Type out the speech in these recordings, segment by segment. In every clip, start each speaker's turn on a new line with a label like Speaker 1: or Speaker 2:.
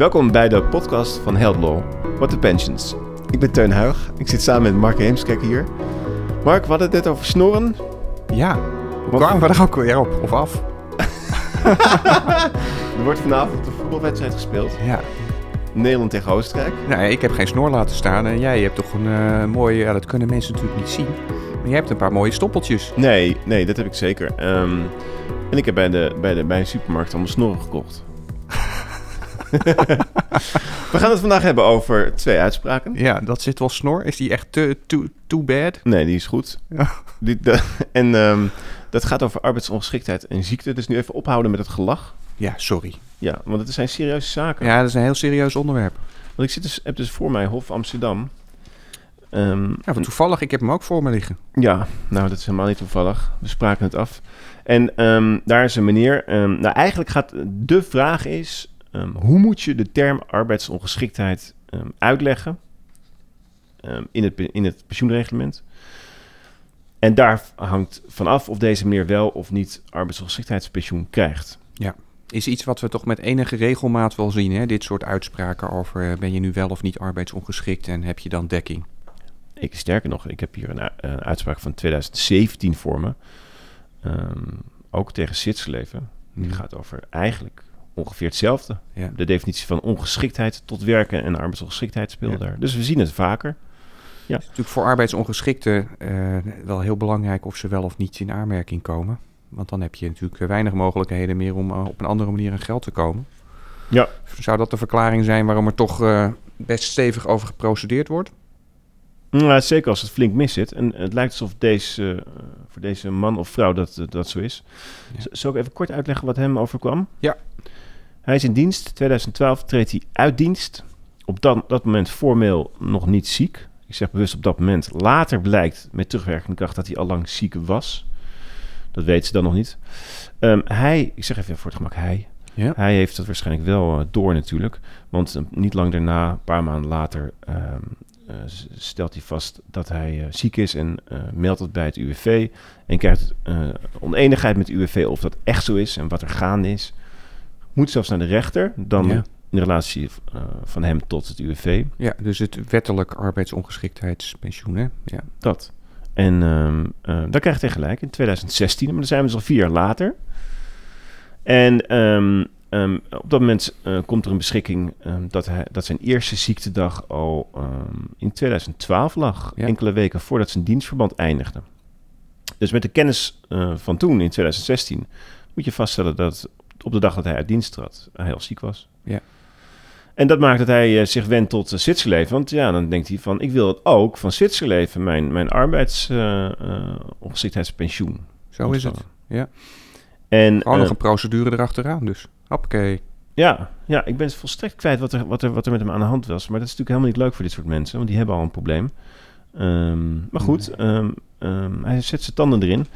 Speaker 1: Welkom bij de podcast van Held Law, What the Pensions. Ik ben Teun Huig. Ik zit samen met Mark Heemskerk hier. Mark, we hadden het net over snorren.
Speaker 2: Ja, hoe kwamen we ook weer op of af?
Speaker 1: er wordt vanavond een voetbalwedstrijd gespeeld.
Speaker 2: Ja.
Speaker 1: Nederland tegen Oostenrijk.
Speaker 2: Nee, ik heb geen snor laten staan. En jij hebt toch een uh, mooie... Ja, dat kunnen mensen natuurlijk niet zien. Maar jij hebt een paar mooie stoppeltjes.
Speaker 1: Nee, nee, dat heb ik zeker. Ehm, en ik heb bij de, bij de, bij een supermarkt allemaal snorren gekocht. We gaan het vandaag hebben over twee uitspraken.
Speaker 2: Ja, dat zit wel snor. Is die echt te, too, too bad?
Speaker 1: Nee, die is goed. Ja. Die, en um, dat gaat over arbeidsongeschiktheid en ziekte. Dus nu even ophouden met het gelach.
Speaker 2: Ja, sorry.
Speaker 1: Ja, want het zijn serieuze zaken.
Speaker 2: Ja, dat is een heel serieus onderwerp.
Speaker 1: Want ik zit dus, heb dus voor mij Hof Amsterdam.
Speaker 2: Um, ja, toevallig, ik heb hem ook voor me liggen.
Speaker 1: Ja, nou, dat is helemaal niet toevallig. We spraken het af. En um, daar is een meneer. Um, nou, eigenlijk gaat de vraag is: hoe moet je de term arbeidsongeschiktheid uitleggen in, het, in het pensioenreglement? En daar hangt vanaf of deze meneer wel of niet arbeidsongeschiktheidspensioen krijgt.
Speaker 2: Ja, is iets wat we toch met enige regelmaat wel zien, hè? dit soort uitspraken over ben je nu wel of niet arbeidsongeschikt en heb je dan dekking?
Speaker 1: Ik, sterker nog, ik heb hier een, een uitspraak van 2017 voor me. Um, ook tegen Sitsleven. Die hmm. gaat over eigenlijk ongeveer hetzelfde. Ja. De definitie van ongeschiktheid tot werken en arbeidsongeschiktheid speelt daar. Dus we zien het vaker.
Speaker 2: Ja. Het is natuurlijk voor arbeidsongeschikten uh, wel heel belangrijk of ze wel of niet in aanmerking komen. Want dan heb je natuurlijk weinig mogelijkheden meer om uh, op een andere manier aan geld te komen.
Speaker 1: Ja.
Speaker 2: Zou dat de verklaring zijn waarom er toch uh, best stevig over geprocedeerd wordt?
Speaker 1: Ja, zeker als het flink mis zit. En het lijkt alsof deze, voor deze man of vrouw dat, dat zo is. Ja. Zal ik even kort uitleggen wat hem overkwam?
Speaker 2: Ja.
Speaker 1: Hij is in dienst. 2012 treedt hij uit dienst. Op dat, dat moment formeel nog niet ziek. Ik zeg bewust op dat moment. Later blijkt met terugwerkende kracht dat hij al lang ziek was. Dat weet ze dan nog niet. Um, hij, ik zeg even voor het gemak hij. Ja. Hij heeft dat waarschijnlijk wel uh, door natuurlijk. Want uh, niet lang daarna, een paar maanden later, um, uh, stelt hij vast dat hij ziek is en meldt het bij het UWV. En krijgt oneenigheid met het UWV of dat echt zo is en wat er gaande is. Moet zelfs naar de rechter. Dan ja in relatie uh, van hem tot het UWV.
Speaker 2: Ja, dus het wettelijk arbeidsongeschiktheidspensioen, hè? Ja.
Speaker 1: Dat. En um, uh, daar krijgt hij gelijk in 2016, maar dan zijn we dus al vier jaar later. En um, um, op dat moment uh, komt er een beschikking dat, hij, dat zijn eerste ziektedag al in 2012 lag. Ja. Enkele weken voordat zijn dienstverband eindigde. Dus met de kennis van toen, in 2016, moet je vaststellen dat op de dag dat hij uit dienst trad, heel ziek was.
Speaker 2: Ja.
Speaker 1: En dat maakt dat hij uh, zich wendt tot uh, Zwitserleven. Want ja, dan denkt hij van, ik wil het ook van Zwitserleven, mijn, mijn arbeidsongeschiktheidspensioen. Uh,
Speaker 2: Zo is het, ja. En, Gewoon nog een procedure erachteraan dus. Hoppakee.
Speaker 1: Ja, ja, ik ben volstrekt kwijt wat er, wat, er, wat er met hem aan de hand was. Maar dat is natuurlijk helemaal niet leuk voor dit soort mensen, want die hebben al een probleem. Um, maar goed, um, um, hij zet zijn tanden erin.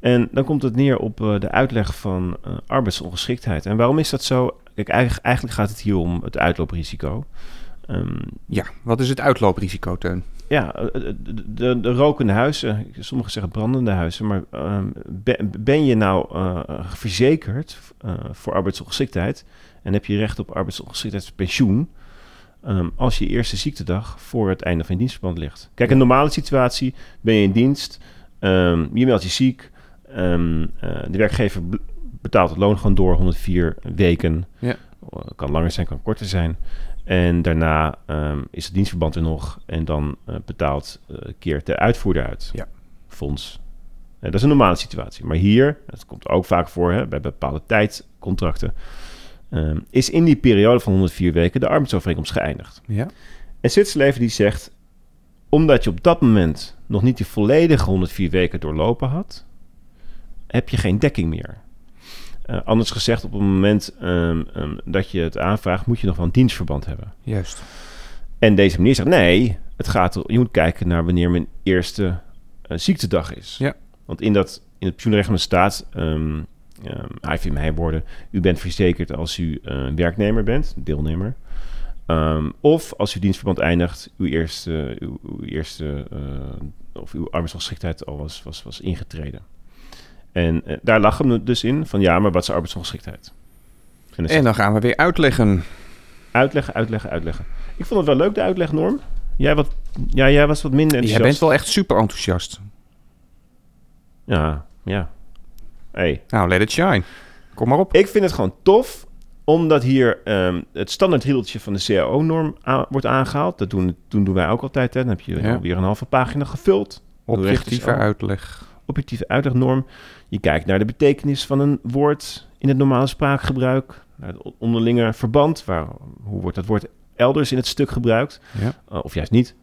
Speaker 1: En dan komt het neer op uh, de uitleg van uh, arbeidsongeschiktheid. En waarom is dat zo? Kijk, eigenlijk, eigenlijk gaat het hier om het uitlooprisico.
Speaker 2: Um, ja, wat is het uitlooprisico, Teun?
Speaker 1: Ja, eh, de, de, de rokende huizen, sommigen zeggen brandende huizen, maar um, ben je nou uh, verzekerd uh, voor arbeidsongeschiktheid en heb je recht op arbeidsongeschiktheidspensioen um, als je eerste ziektedag voor het einde van je dienstverband ligt? Kijk, een normale situatie, ben je in dienst, je meldt je ziek, um, de werkgever betaalt het loon gewoon door 104 weken.
Speaker 2: Ja.
Speaker 1: Kan langer zijn, kan korter zijn. En daarna um, is het dienstverband er nog en dan uh, betaalt uh, keert de uitvoerder uit.
Speaker 2: Ja.
Speaker 1: Fonds. Uh, dat is een normale situatie. Maar hier, dat komt ook vaak voor hè, bij bepaalde tijdcontracten, um, is in die periode van 104 weken de arbeidsovereenkomst geëindigd.
Speaker 2: Ja.
Speaker 1: En Zwitserleven die zegt, omdat je op dat moment nog niet die volledige 104 weken doorlopen had, heb je geen dekking meer. Uh, anders gezegd, op het moment um, um, dat je het aanvraagt, moet je nog wel een dienstverband hebben.
Speaker 2: Juist.
Speaker 1: En deze meneer zegt, nee, het gaat, je moet kijken naar wanneer mijn eerste uh, ziektedag is.
Speaker 2: Ja.
Speaker 1: Want in, dat, in het pensioenreglement staat, um, hij vindt mijn woorden, u bent verzekerd als u uh, werknemer bent, deelnemer. Um, of als uw dienstverband eindigt, uw eerste, uw, uw eerste uh, of uw arbeidsongeschiktheid al was, was, was ingetreden. En uh, daar lag hem dus in van ja, maar wat is arbeidsongeschiktheid?
Speaker 2: En, en dan gaan we weer uitleggen.
Speaker 1: Uitleggen, uitleggen, uitleggen. Ik vond het wel leuk, de uitlegnorm. Jij, wat, ja, jij was wat minder
Speaker 2: Jij
Speaker 1: enthousiast.
Speaker 2: bent wel echt super enthousiast.
Speaker 1: Ja, ja. Hey.
Speaker 2: Nou, let it shine. Kom maar op.
Speaker 1: Ik vind het gewoon tof, omdat hier ehm, het standaard riedeltje van de CAO-norm wordt aangehaald. Dat doen, doen, doen wij ook altijd. Hè. Dan heb je
Speaker 2: Ja.
Speaker 1: alweer een halve pagina gevuld.
Speaker 2: Objectieve uitleg.
Speaker 1: Objectieve uitlegnorm. Je kijkt naar de betekenis van een woord in het normale spraakgebruik. Naar het onderlinge verband. Waar, hoe wordt dat woord elders in het stuk gebruikt?
Speaker 2: Ja.
Speaker 1: Uh, of juist niet.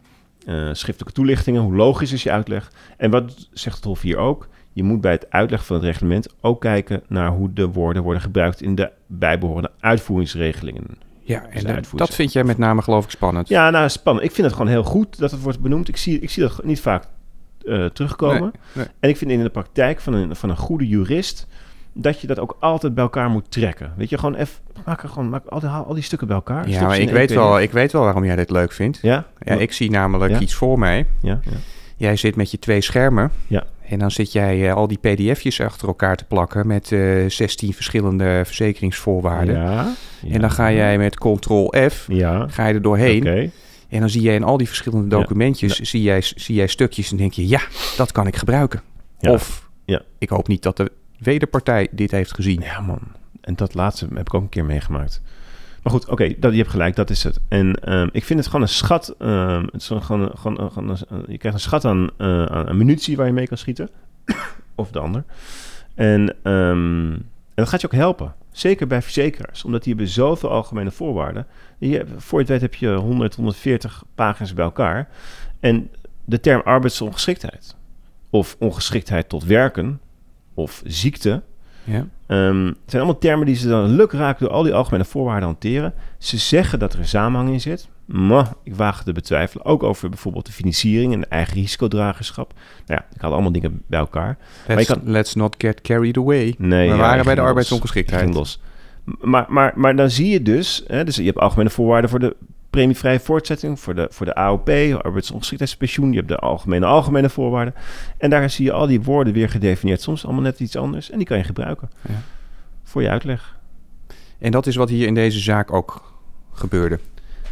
Speaker 1: Uh, schriftelijke toelichtingen, hoe logisch is je uitleg? En wat zegt het Hof hier ook? Je moet bij het uitleggen van het reglement ook kijken naar hoe de woorden worden gebruikt in de bijbehorende uitvoeringsregelingen.
Speaker 2: Ja,
Speaker 1: Dus
Speaker 2: en
Speaker 1: de
Speaker 2: dat-
Speaker 1: uitvoering
Speaker 2: dat vind jij met name geloof ik spannend.
Speaker 1: Ja, nou spannend. Ik vind het gewoon heel goed dat het wordt benoemd. Ik zie, ik zie dat niet vaak uh, terugkomen.
Speaker 2: Nee, nee.
Speaker 1: En ik vind in de praktijk van een, van een goede jurist dat je dat ook altijd bij elkaar moet trekken. Weet je, gewoon even maak er gewoon maak al, die, al die stukken bij elkaar.
Speaker 2: Ja, maar ik weet, wel, ik weet wel waarom jij dit leuk vindt.
Speaker 1: Ja?
Speaker 2: Ja, ik zie namelijk
Speaker 1: Ja?
Speaker 2: iets voor mij.
Speaker 1: Ja, ja.
Speaker 2: Jij zit met je twee schermen.
Speaker 1: Ja.
Speaker 2: En dan zit jij eh, al die pdf'jes achter elkaar te plakken met eh 16 verschillende verzekeringsvoorwaarden.
Speaker 1: Ja,
Speaker 2: En dan ga jij met ctrl-F,
Speaker 1: Ja,
Speaker 2: ga je er doorheen. En dan zie jij in al die verschillende
Speaker 1: Ja.
Speaker 2: documentjes, zie, jij, zie jij stukjes en denk je, ja, dat kan ik gebruiken.
Speaker 1: Ja.
Speaker 2: Of,
Speaker 1: Ja.
Speaker 2: ik hoop niet dat de wederpartij dit heeft gezien.
Speaker 1: Ja, man. En dat laatste heb ik ook een keer meegemaakt. Maar goed, oké, dat je hebt gelijk, dat is het. En ehm, ik vind het gewoon een schat. ehm, het is een- gewoon, gewoon, gewoon een- je krijgt een schat aan, eh, aan, aan munitie waar je mee kan schieten. of de ander. En, ehm, en dat gaat je ook helpen. Zeker bij verzekeraars. Omdat die hebben zoveel algemene voorwaarden. Voor je het weet heb je 100, 140 pagina's bij elkaar. En de term arbeidsongeschiktheid. Of ongeschiktheid tot werken. Of ziekte.
Speaker 2: Ja.
Speaker 1: Ehm, het zijn allemaal termen die ze dan lukraak door al die algemene voorwaarden hanteren. Ze zeggen dat er een samenhang in zit. Maar ik waag het te betwijfelen. Ook over bijvoorbeeld de financiering en de eigen risicodragerschap. Nou ja, ik haal allemaal dingen bij elkaar.
Speaker 2: Let's,
Speaker 1: je kan-
Speaker 2: let's not get carried away.
Speaker 1: Nee,
Speaker 2: We
Speaker 1: ja,
Speaker 2: waren bij de arbeidsongeschiktheid.
Speaker 1: Los. Maar, maar, maar dan zie je dus, hè, dus je hebt algemene voorwaarden voor de premievrije voortzetting, voor de, voor de AOP, arbeidsongeschiktheidspensioen, je hebt de algemene algemene voorwaarden. En daar zie je al die woorden weer gedefinieerd, soms allemaal net iets anders. En die kan je gebruiken
Speaker 2: Ja.
Speaker 1: voor je uitleg.
Speaker 2: En dat is wat hier in deze zaak ook gebeurde.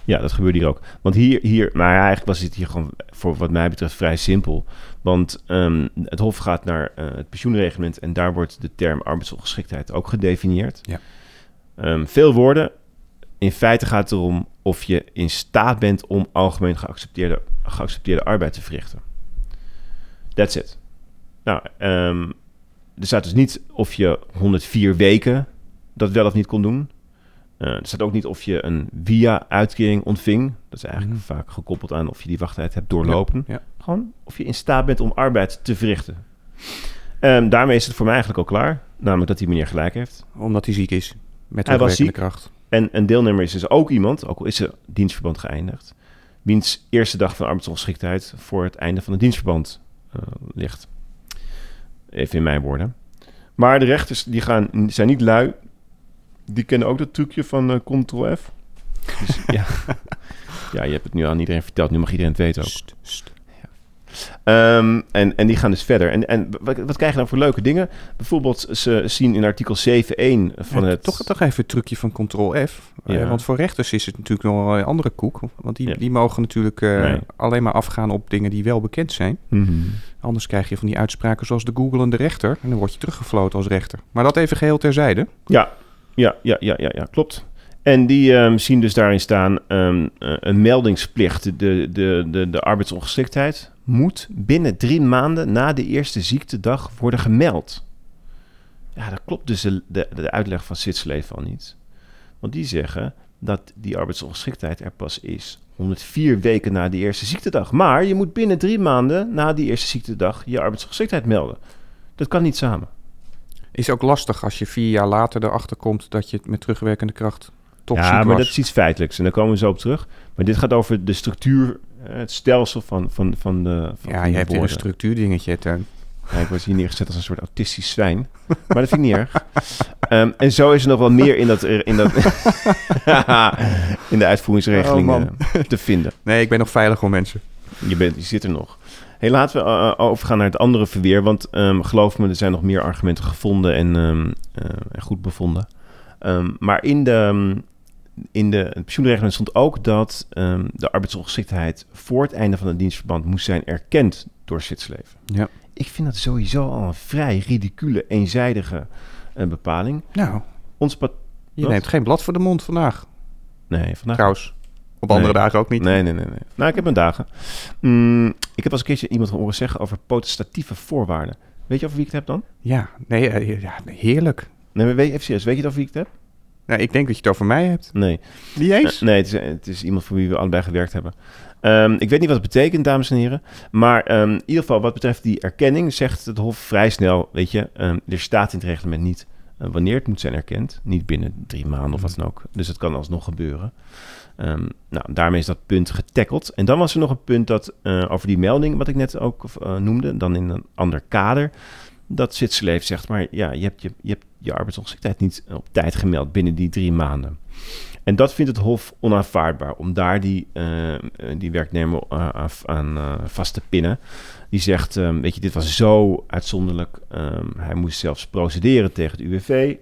Speaker 1: Ja, dat gebeurde hier ook. Want hier, hier maar ja, eigenlijk was het hier gewoon voor wat mij betreft vrij simpel. Want ehm, het Hof gaat naar eh, het pensioenreglement en daar wordt de term arbeidsongeschiktheid ook gedefinieerd.
Speaker 2: Ja.
Speaker 1: Ehm, veel woorden. In feite gaat het erom of je in staat bent om algemeen geaccepteerde, geaccepteerde arbeid te verrichten. That's it. Nou, ehm, er staat dus niet of je 104 weken dat wel of niet kon doen. Eh, er staat ook niet of je een via-uitkering ontving. Dat is eigenlijk
Speaker 2: Mhm.
Speaker 1: vaak gekoppeld aan of je die wachttijd hebt doorlopen.
Speaker 2: Ja.
Speaker 1: Gewoon of je in staat bent om arbeid te verrichten. Ehm, daarmee is het voor mij eigenlijk al klaar. Namelijk dat die meneer gelijk heeft.
Speaker 2: Omdat hij ziek is. Met
Speaker 1: Hij was
Speaker 2: kracht.
Speaker 1: En een deelnemer is dus ook iemand, ook al is zijn dienstverband geëindigd, wiens eerste dag van arbeidsongeschiktheid voor het einde van het dienstverband eh, ligt. Even in mijn woorden. Maar de rechters die gaan, zijn niet lui. Die kennen ook dat trucje van eh Ctrl-F. Dus, ja. ja, je hebt het nu aan iedereen verteld. Nu mag iedereen het weten ook.
Speaker 2: St, st.
Speaker 1: Ehm, en, en die gaan dus verder. En, en wat, wat krijg je dan voor leuke dingen? Bijvoorbeeld, ze zien in artikel 7.1 van
Speaker 2: Ja,
Speaker 1: het...
Speaker 2: toch, toch even het trucje van Ctrl-F. Eh,
Speaker 1: Ja.
Speaker 2: want voor rechters is het natuurlijk nog een andere koek. Want die,
Speaker 1: Ja.
Speaker 2: die mogen natuurlijk eh,
Speaker 1: Nee.
Speaker 2: alleen maar afgaan op dingen die wel bekend zijn.
Speaker 1: Mhm.
Speaker 2: Anders krijg je van die uitspraken zoals de googelende rechter. En dan word je teruggefloten als rechter. Maar dat even geheel terzijde.
Speaker 1: Ja, ja, ja, ja, ja, ja klopt. En die ehm, zien dus daarin staan ehm, eh, een meldingsplicht. De, de, de, de arbeidsongeschiktheid moet binnen drie maanden na de eerste ziektedag worden gemeld. Ja, dat klopt dus de, de, de uitleg van Sitzleef al niet. Want die zeggen dat die arbeidsongeschiktheid er pas is 104 weken na de eerste ziektedag. Maar je moet binnen drie maanden na die eerste ziektedag je arbeidsongeschiktheid melden. Dat kan niet samen.
Speaker 2: Is ook lastig als je vier jaar later erachter komt dat je het met terugwerkende kracht toch
Speaker 1: ja, maar
Speaker 2: was.
Speaker 1: dat is iets feitelijks en daar komen we zo op terug. Maar dit gaat over de structuur, het stelsel van, van, van de. Van
Speaker 2: ja,
Speaker 1: van
Speaker 2: je
Speaker 1: de
Speaker 2: hebt weer een
Speaker 1: woorden.
Speaker 2: structuurdingetje, Teun.
Speaker 1: Ja, ik word hier neergezet als een soort autistisch zwijn. Maar dat vind ik niet erg. Ehm, en zo is er nog wel meer in, dat, in, dat, in de uitvoeringsregeling
Speaker 2: Oh,
Speaker 1: eh, te vinden.
Speaker 2: Nee, ik ben nog veilig voor mensen.
Speaker 1: Je, bent, je zit er nog. Hey, laten we eh, overgaan naar het andere verweer. Want ehm, geloof me, er zijn nog meer argumenten gevonden en, ehm, eh, goed bevonden. Maar in de, in de het pensioenregeling stond ook dat ehm, de arbeidsongeschiktheid voor het einde van het dienstverband moest zijn erkend door Zwitserleven.
Speaker 2: Ja.
Speaker 1: Ik vind dat sowieso al een vrij ridicule, eenzijdige eh, bepaling.
Speaker 2: Nou,
Speaker 1: Ons
Speaker 2: je
Speaker 1: Wat?
Speaker 2: neemt geen blad voor de mond vandaag.
Speaker 1: Nee, vandaag
Speaker 2: Trouwens, op andere
Speaker 1: Nee.
Speaker 2: dagen ook niet.
Speaker 1: Nee, nee, nee, nee. Nou, ik heb mijn dagen. Mm, ik heb als een keertje iemand horen zeggen over potestatieve voorwaarden. Weet je over wie ik het heb dan?
Speaker 2: Ja, nee, eh, ja, heerlijk.
Speaker 1: Nee, maar weet, even serieus, weet je over wie ik het heb?
Speaker 2: Nou, ik denk dat je het over mij hebt.
Speaker 1: Nee.
Speaker 2: Niet eens?
Speaker 1: Eh, nee, het is, het is iemand voor wie we allebei gewerkt hebben. Ehm, ik weet niet wat het betekent, dames en heren. Maar ehm, in ieder geval, wat betreft die erkenning, zegt het Hof vrij snel: Weet je, ehm, er staat in het reglement niet eh, wanneer het moet zijn erkend. Niet binnen drie maanden of wat dan ook. Dus het kan alsnog gebeuren. Nou, daarmee is dat punt getackeld. En dan was er nog een punt dat eh, over die melding, wat ik net ook noemde, dan in een ander kader. Dat Zwitserleef zegt, maar ja, je hebt je, je, arbeidsongeschiktheid niet op tijd gemeld binnen die drie maanden. En dat vindt het Hof onaanvaardbaar om daar die, eh, eh, die werknemer eh, aan vast te pinnen. Die zegt, ehm, weet je, dit was zo uitzonderlijk. Ehm, hij moest zelfs procederen tegen het UWV.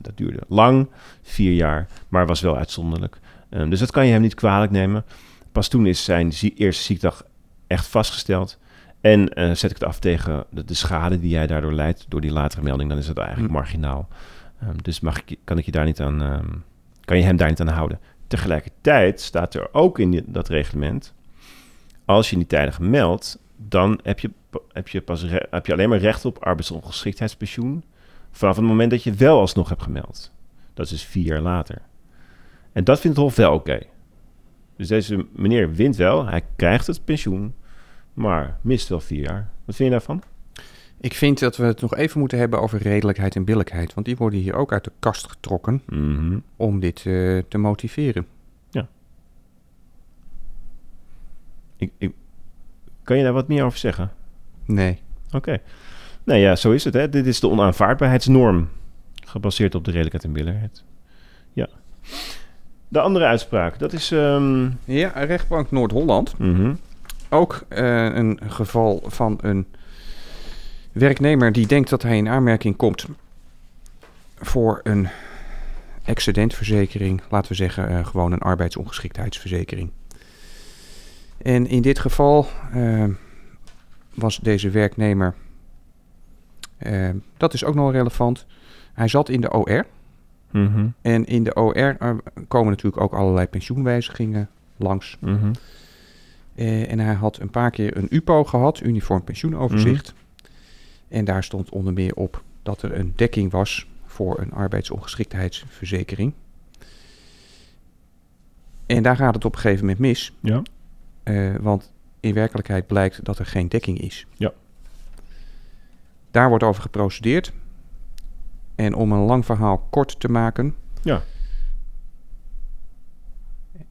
Speaker 1: Dat duurde lang, vier jaar, maar was wel uitzonderlijk. Ehm, dus dat kan je hem niet kwalijk nemen. Pas toen is zijn eerste ziekdag echt vastgesteld. En eh, zet ik het af tegen de, de schade die jij daardoor leidt door die latere melding, dan is het eigenlijk
Speaker 2: Hm.
Speaker 1: marginaal. Ehm, dus mag ik, kan ik je daar niet aan, ehm, kan je hem daar niet aan houden. Tegelijkertijd staat er ook in die- dat reglement, als je niet tijdig meldt, dan heb je, heb je, pas re- heb je alleen maar recht op arbeidsongeschiktheidspensioen vanaf het moment dat je wel alsnog hebt gemeld. Dat is dus vier jaar later. En dat vindt het Hof wel oké. Dus deze meneer wint wel, hij krijgt het pensioen, maar mist wel vier jaar. Wat vind je daarvan?
Speaker 2: Ik vind dat we het nog even moeten hebben over redelijkheid en billijkheid. Want die worden hier ook uit de kast getrokken
Speaker 1: Mhm.
Speaker 2: om dit eh, te motiveren.
Speaker 1: Ik, ik, kan je daar wat meer over zeggen?
Speaker 2: Nee.
Speaker 1: Oké. Nou ja, zo is het. Hè. Dit is de onaanvaardbaarheidsnorm. Gebaseerd op de redelijkheid en billijkheid. Ja. De andere uitspraak, dat is... ehm,
Speaker 2: Ja, rechtbank Noord-Holland.
Speaker 1: mhm.
Speaker 2: Ook eh, een geval van een werknemer die denkt dat hij in aanmerking komt voor een excedentverzekering. Laten we zeggen, eh, gewoon een arbeidsongeschiktheidsverzekering. En in dit geval eh, was deze werknemer, dat is ook nog relevant, hij zat in de OR.
Speaker 1: Mhm.
Speaker 2: En in de OR komen natuurlijk ook allerlei pensioenwijzigingen langs.
Speaker 1: Mhm.
Speaker 2: Eh, en hij had een paar keer een UPO gehad, Uniform Pensioenoverzicht. En daar stond onder meer op dat er een dekking was voor een arbeidsongeschiktheidsverzekering. En daar gaat het op een gegeven moment mis,
Speaker 1: Ja.
Speaker 2: eh, want in werkelijkheid blijkt dat er geen dekking is.
Speaker 1: Ja.
Speaker 2: Daar wordt over geprocedeerd. En om een lang verhaal kort te maken,
Speaker 1: Ja.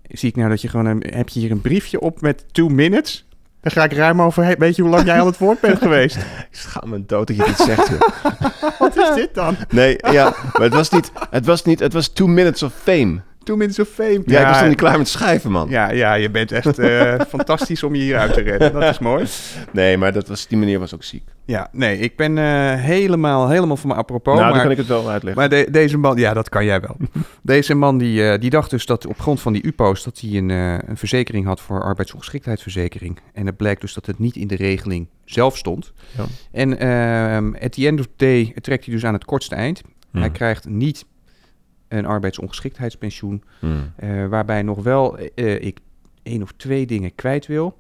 Speaker 2: Zie ik nou dat je gewoon een, heb je hier een briefje op met two minutes? Daar ga ik ruim over. Weet je hoe lang jij aan het woord bent geweest?
Speaker 1: Ik schaam me dood dat je dit zegt.
Speaker 2: Wat is dit dan?
Speaker 1: Nee, ja, maar het was niet... Het was niet... Het was two minutes of fame.
Speaker 2: Two minutes of fame.
Speaker 1: Ja, ik was nog niet klaar met schrijven, man.
Speaker 2: Ja, ja, je bent echt eh, fantastisch om je hier uit te redden. Dat is mooi.
Speaker 1: Nee, maar dat was, die meneer was ook ziek.
Speaker 2: Ja, nee, ik ben eh, helemaal, helemaal van mijn apropos.
Speaker 1: nou,
Speaker 2: maar
Speaker 1: dan kan ik het wel uitleggen.
Speaker 2: maar de- deze man, ja, dat kan jij wel. deze man die, eh, die dacht dus dat op grond van die UPO's dat hij een, eh, een verzekering had voor arbeidsongeschiktheidsverzekering. En het blijkt dus dat het niet in de regeling zelf stond.
Speaker 1: Ja.
Speaker 2: En ehm at the end of the day trekt hij dus aan het kortste eind.
Speaker 1: Hmm.
Speaker 2: Hij krijgt niet een arbeidsongeschiktheidspensioen.
Speaker 1: Hmm.
Speaker 2: Eh, waarbij nog wel eh, ik één of twee dingen kwijt wil.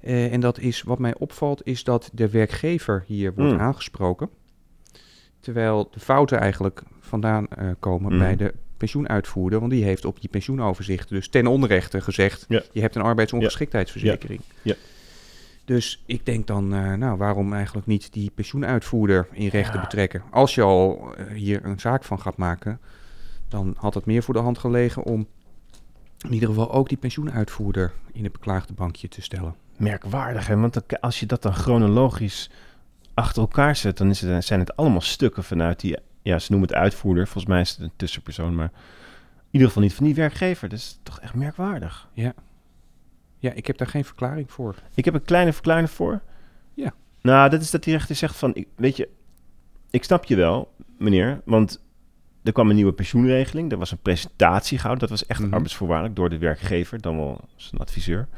Speaker 2: Eh, en dat is wat mij opvalt, is dat de werkgever hier wordt
Speaker 1: Mm.
Speaker 2: aangesproken. Terwijl de fouten eigenlijk vandaan eh, komen
Speaker 1: Mm.
Speaker 2: bij de pensioenuitvoerder. Want die heeft op die pensioenoverzicht dus ten onrechte gezegd...
Speaker 1: Ja.
Speaker 2: je hebt een arbeidsongeschiktheidsverzekering.
Speaker 1: Ja.
Speaker 2: Dus ik denk dan, eh, nou, waarom eigenlijk niet die pensioenuitvoerder in rechten
Speaker 1: Ja.
Speaker 2: betrekken? Als je al hier een zaak van gaat maken, dan had het meer voor de hand gelegen om in ieder geval ook die pensioenuitvoerder in het beklaagde bankje te stellen.
Speaker 1: Merkwaardig, hè? Want als je dat dan chronologisch achter elkaar zet, dan is het, zijn het allemaal stukken vanuit die... Ja, ze noemen het uitvoerder. Volgens mij is het een tussenpersoon, maar... In ieder geval niet van die werkgever. Dat is toch echt merkwaardig.
Speaker 2: Ja, ik heb daar geen verklaring voor.
Speaker 1: Ik heb een kleine verklaring voor.
Speaker 2: Ja.
Speaker 1: Nou, dat is dat die rechter zegt van... ik- Weet je, ik snap je wel, meneer. Want er kwam een nieuwe pensioenregeling. Er was een presentatie gehouden. Dat was echt
Speaker 2: Mhm.
Speaker 1: arbeidsvoorwaardelijk door de werkgever, dan wel zijn adviseur.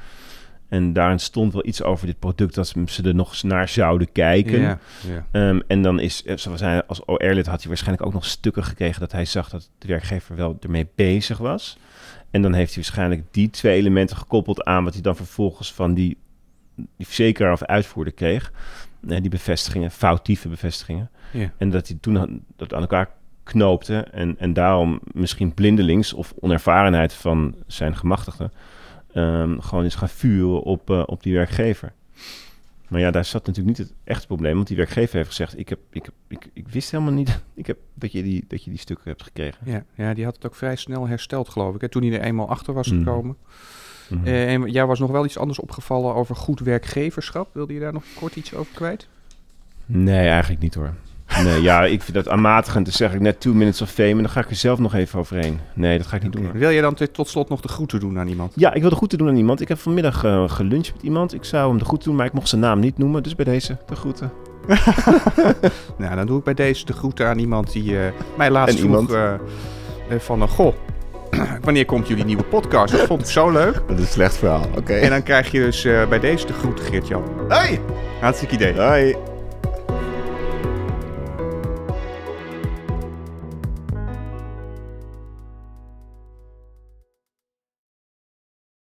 Speaker 1: En daarin stond wel iets over dit product dat ze er nog eens naar zouden kijken.
Speaker 2: Ja, ja.
Speaker 1: Ehm, en dan is, eh, zoals hij als OR-lid had hij waarschijnlijk ook nog stukken gekregen dat hij zag dat de werkgever wel ermee bezig was. En dan heeft hij waarschijnlijk die twee elementen gekoppeld aan wat hij dan vervolgens van die, die verzekeraar of uitvoerder kreeg. Eh, die bevestigingen, foutieve bevestigingen.
Speaker 2: Ja.
Speaker 1: En dat hij toen dat aan elkaar knoopte en, en daarom misschien blindelings of onervarenheid van zijn gemachtigde ehm, gewoon is gaan vuren op, eh, op die werkgever. Maar ja, daar zat natuurlijk niet het echte probleem, want die werkgever heeft gezegd: ik, heb, ik, ik, ik wist helemaal niet ik heb, dat, je die, dat je die stukken hebt gekregen.
Speaker 2: Ja, ja, die had het ook vrij snel hersteld, geloof ik. Hè, toen hij er eenmaal achter was
Speaker 1: Mhm.
Speaker 2: gekomen.
Speaker 1: Mhm.
Speaker 2: Eh, en jij was nog wel iets anders opgevallen over goed werkgeverschap. Wilde je daar nog kort iets over kwijt?
Speaker 1: Nee, eigenlijk niet hoor. Nee, ja, ik vind dat aanmatigend. Dan zeg ik net two minutes of fame en dan ga ik er zelf nog even overheen. Nee, dat ga ik niet doen.
Speaker 2: Wil je dan tot slot nog de groeten doen aan iemand?
Speaker 1: Ja, ik wilde goed te doen aan iemand. Ik heb vanmiddag eh, geluncht met iemand. Ik zou hem de goed doen, maar ik mocht zijn naam niet noemen. Dus bij deze, de groeten.
Speaker 2: Nou, dan doe ik bij deze de groeten aan iemand die eh, mij laatst vroeg eh, van... goh, wanneer komt jullie nieuwe podcast? Dat vond ik zo leuk.
Speaker 1: Dat is een slecht verhaal. Oké.
Speaker 2: En dan krijg je dus bij deze de groeten, Geert-Jan.
Speaker 1: Hoi!
Speaker 2: Hartstikke idee.
Speaker 1: Hoi!